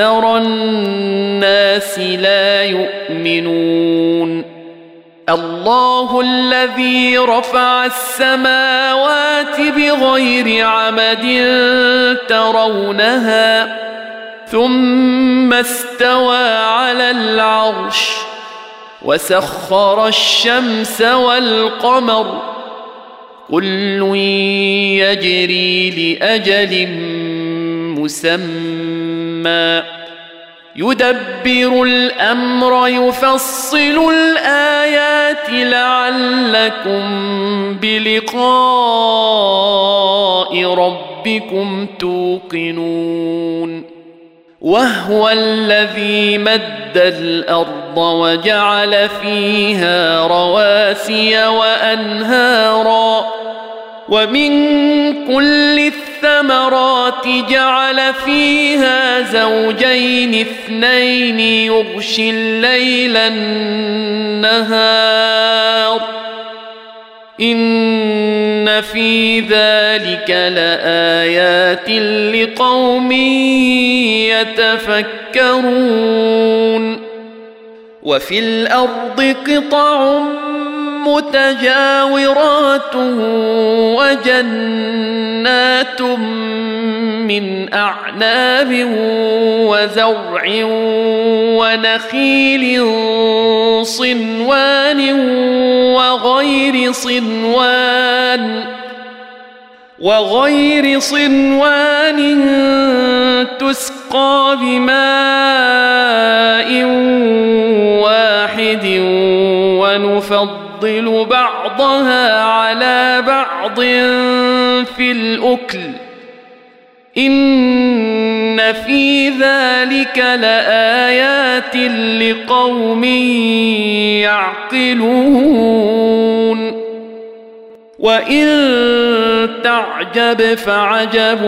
الناس لا يؤمنون. الله الذي رفع السماوات بغير عمد ترونها ثم استوى على العرش وسخر الشمس والقمر. كل يجري لأجل مسمى. يدبر الامر يفصل الايات لعلكم بلقاء ربكم توقنون وهو الذي مد الأرض وجعل فيها رواسي وانهارا ومن كل الثمرات جعل فيها زوجين اثنين يغشي الليل النهار. إن في ذلك لآيات لقوم يتفكرون. وفي الأرض قطع متجاورات وجنات من أعناب وزرع ونخيل صنوان وغير صنوان وغير صنوان تسقى بماء واحد ونفضل بعضها على بعض في الأكل. إن في ذلك لآيات لقوم يعقلون. وإن تعجب فعجب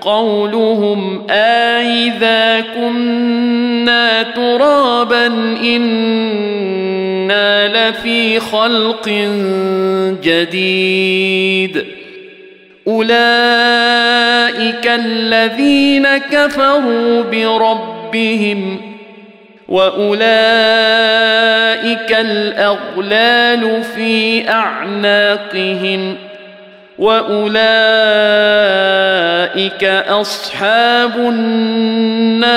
قولهم أإذا كنا ترابا إنا لفي خلق جديد أولئك الذين كفروا بربهم واولئك الاغلال في اعناقهم واولئك اصحاب النار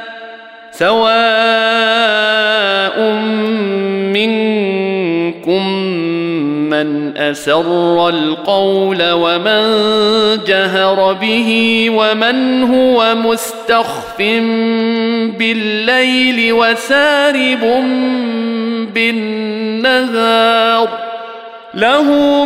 سواء منكم من أسر القول ومن جهر به ومن هو مستخف بالليل وسارب بالنهار له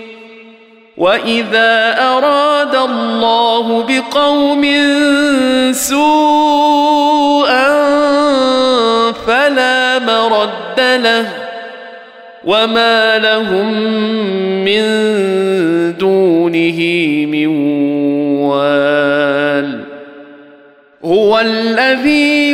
واذا اراد الله بقوم سوءا فلا مرد له وما لهم من دونه من وال هو الذي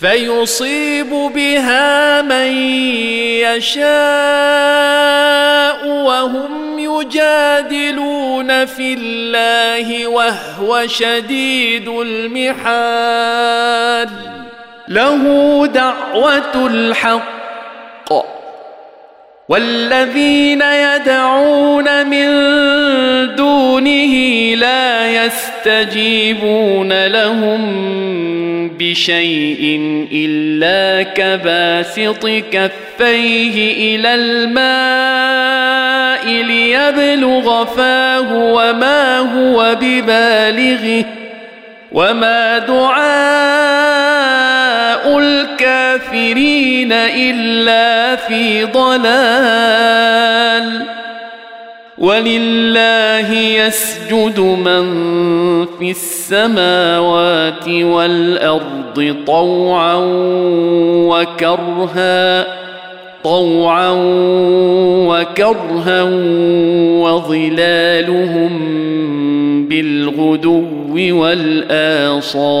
فيصيب بها من يشاء وهم يجادلون في الله وهو شديد المحال. له دعوة الحق والذين يدعون من دونه لا يستجيبون لهم بشيء إلا كباسط كفيه إلى الماء ليبلغ فاه وما هو ببالغه وما دعاء الكافرين إلا في ضلال ولله يسجد من في السماوات والأرض طوعا وكرها طوعا وكرها وظلالهم بالغدو والآصال.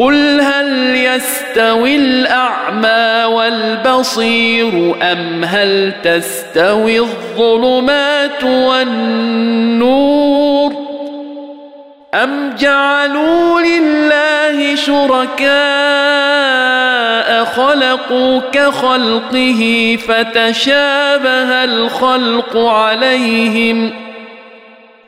قل هل يستوي الاعمى والبصير ام هل تستوي الظلمات والنور ام جعلوا لله شركاء خلقوا كخلقه فتشابه الخلق عليهم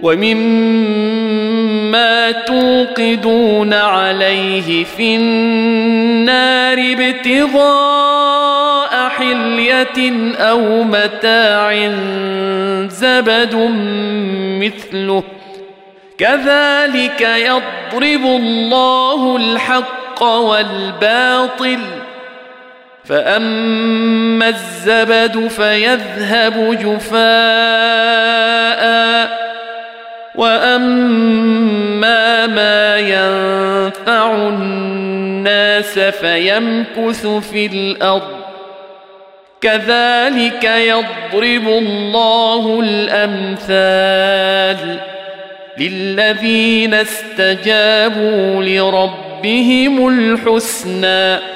ومما توقدون عليه في النار ابتغاء حلية أو متاع زبد مثله. كذلك يضرب الله الحق والباطل. فأما الزبد فيذهب جفاء. واما ما ينفع الناس فيمكث في الأرض كذلك يضرب الله الامثال للذين استجابوا لربهم الحسنى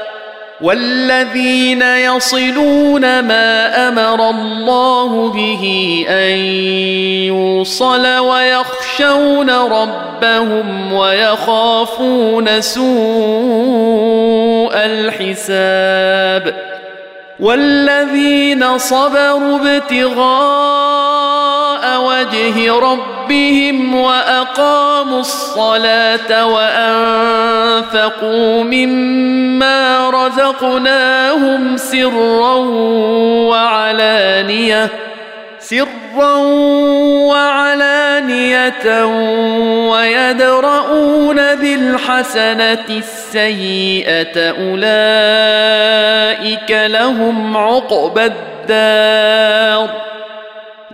والذين يصلون ما أمر الله به أن يوصل ويخشون ربهم ويخافون سوء الحساب والذين صبروا ابتغاء وجه ربهم وأقاموا الصلاة وأنفقوا مما رزقناهم سرا وعلانية سرا وعلانية ويدرؤون بالحسنة السيئة أولئك لهم عقبى الدار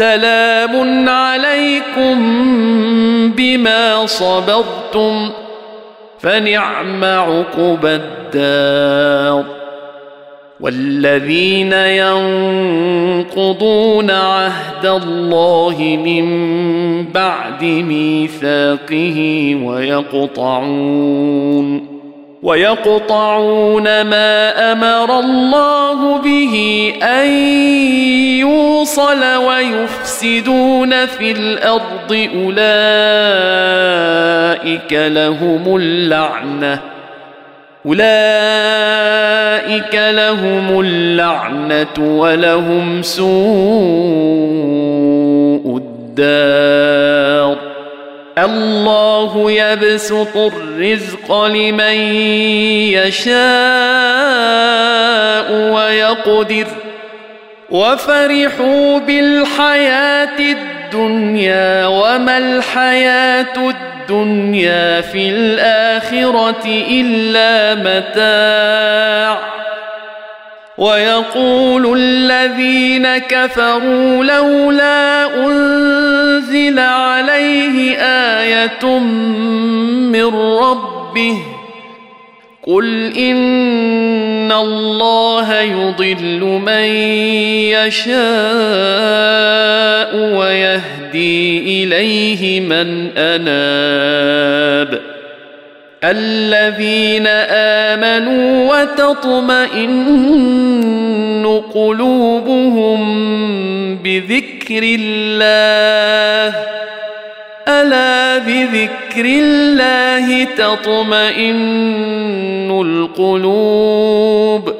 سلام عليكم بما صبرتم فنعم عقبى الدار والذين ينقضون عهد الله من بعد ميثاقه ويقطعون ويقطعون ما أمر الله به أن يوصل ويفسدون في الأرض أولئك لهم اللعنة أولئك لهم اللعنة ولهم سوء الدار الله يبسط الرزق لمن يشاء ويقدر وفرحوا بالحياة الدنيا وما الحياة الدنيا في الآخرة إلا متاع ويقول الذين كفروا لولا أنزل عليه آية من ربه قل إن الله يضل من يشاء ويهدي إليه من أناب الذين آمنوا وتطمئن قلوبهم بذكر الله. ألا بذكر الله تطمئن القلوب.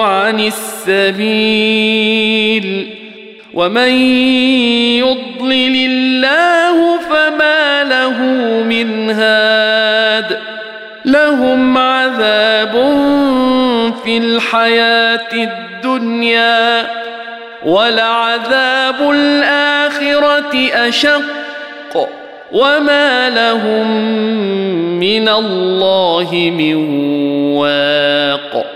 عن السبيل ومن يضلل الله فما له من هاد لهم عذاب في الحياة الدنيا ولعذاب الاخره اشق وما لهم من الله من واق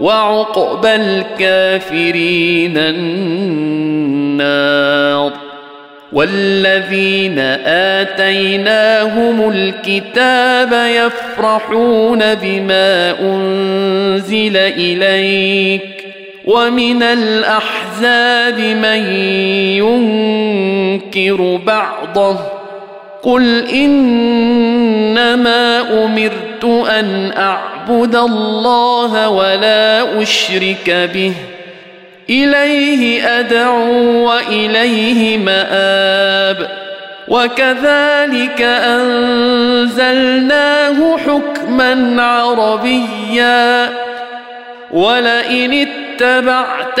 وعقبى الكافرين النار والذين آتيناهم الكتاب يفرحون بما أنزل إليك ومن الأحزاب من ينكر بعضه قل إنما أمرت أن اعبد الله ولا أشرك به. إليه أدعو وإليه مآب. وكذلك أنزلناه حكما عربيا. ولئن اتبعت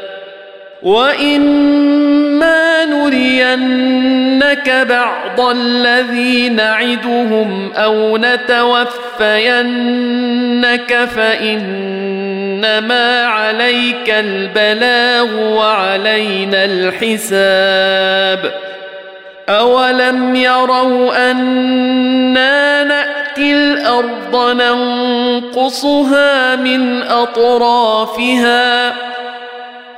واما نرينك بعض الذي نعدهم أو نتوفينك فانما عليك البلاغ وعلينا الحساب أولم يروا أنا نأتي الأرض ننقصها من أطرافها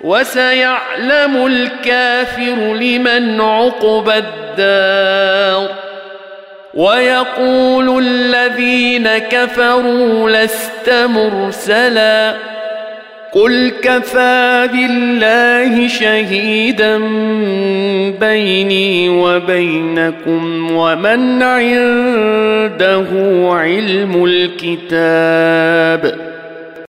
وسيعلم الكافر لمن عقبى الدار. ويقول الذين كفروا لست مرسلا. قل كفى بالله شهيدا بيني وبينكم ومن عنده علم الكتاب.